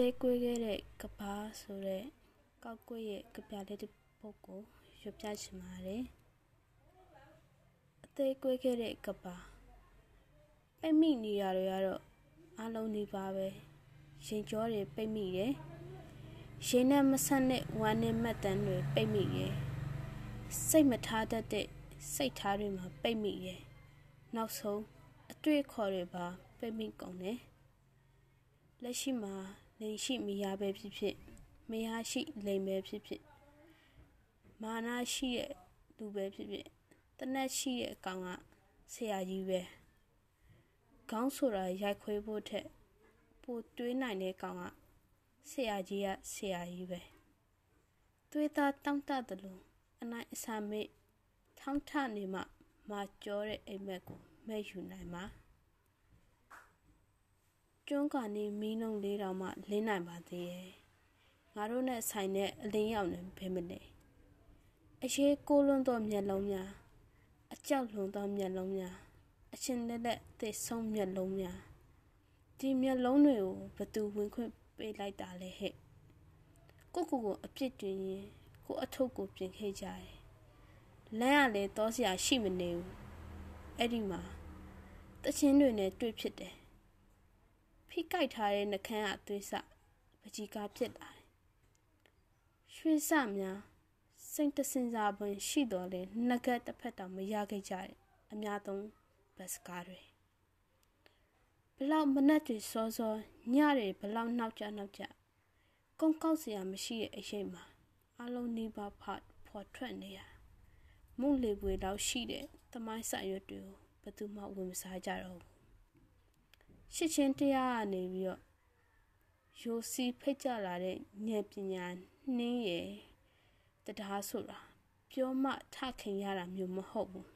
သေးကွေးခဲ့တဲ့ကဘာဆိုတဲ့ကောက်ကွေးရဲ့ကြပြလေးတစ်ပုဒ်ကိုရွတ်ပြချင်ပါတယ်အသေးကွေးခဲ့တဲ့ကဘာပိတ်မိနေရတွေကတော့အလုံးနေပါပဲရင်ကြောတွေပိတ်မိတယ်ရင်နဲ့မဆက်နဲ့ဝမ်းနဲ့မှတ်တမ်းတွေပိတ်မိတယ်စိတ်မထားတတ်တဲ့စိတ်ထားတွေမှာပိတ်မိတယ်နောက်ဆုံးအတွေ့အခေါ်တွေပါပိတ်မိကုန်တယ်လက်ရှိမှာ လိန်ရှိမရပဲဖြစ်ဖြစ်မရရှိလိန်ပဲဖြစ်ဖြစ်မာနရှိတဲ့လူပဲဖြစ်ဖြစ်တနက်ရှိတဲ့အကောင်ကဆရာကြီးပဲခေါင်းဆိုတာရိုက်ခွဲဖို့ထက်ပိုတွေးနိုင်တဲ့ကောင်ကဆရာကြီးကဆရာကြီးပဲတွေးသားတောင့်တတယ်လို့အနိုင်အစာမေ့ထောင်းထနေမှမာကြောတဲ့အိမ်မက်ကိုမဲ့ယူနိုင်မှာ ကျွန်းကနေမီးလုံးလေးတောင်မှလင်းနိုင်ပါသေးရဲ့ငါတို့နဲ့ဆိုင်တဲ့အလင်းရောက်နေဘယ်မလဲအရေးကိုလွန်းသောမျက်လုံးများအကြောက်လွန်သောမျက်လုံးများအချင်းလက်လက်သိဆုံးမျက်လုံးများဒီမျက်လုံးတွေကိုဘသူဝင်ခွင့်ပေးလိုက်တာလဲဟဲ့ကိုကိုကိုအပြစ်တင်ရင်ကိုအထုပ်ကိုပြင်ခဲ့ကြတယ်လမ်းကလည်းတောစရာရှိမနေဘူးအဲ့ဒီမှာတချင်းတွေနဲ့တွေ့ဖြစ်တယ် ဖိကိုက်ထားတဲ့နှကန်းအသွေးစပကြီးကားဖြစ်လာတယ်။ရွှေစများစိတ်တစင်စာပွင့်ရှိတော်လဲနှကက်တစ်ဖက်တောင်မရခဲ့ကြတဲ့အများသုံးဘတ်စကားတွေဘလောက်မနဲ့တွေစောစောညတွေဘလောက်နောက်ကြနောက်ကြကုန်းကောက်စရာမရှိတဲ့အရေးမှာအလုံးနီးပါးဖတ်ဖော်ထွက်နေရမုန်လေပွေလောက်ရှိတဲ့သမိုင်းဆက်ရွက်တွေကိုဘယ်သူမှဝင်မစားကြတော့ဘူး ရှစ်ချင်းတရားကနေပြီးတော့ယိုစီဖိတ်ကြလာတဲ့ဉာဏ်ပညာနှင်းရယ်တရားဆိုတာပြောမှထခင်ရတာမျိုးမဟုတ်ဘူး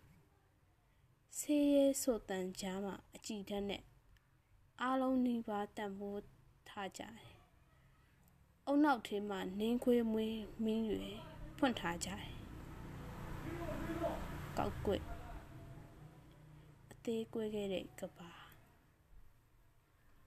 ဆေးရဲဆိုတန်ကြားမှာအကြည်ဓာတ်နဲ့အားလုံးနှီးပါတန်ဖိုးထားကြတယ်အုံနောက်ထဲမှာနင်းခွေးမွေးမင်းရွယ်ဖွင့်ထားကြတယ်ကောက်ကွက်အသေးကွေးခဲ့တဲ့ကဘာ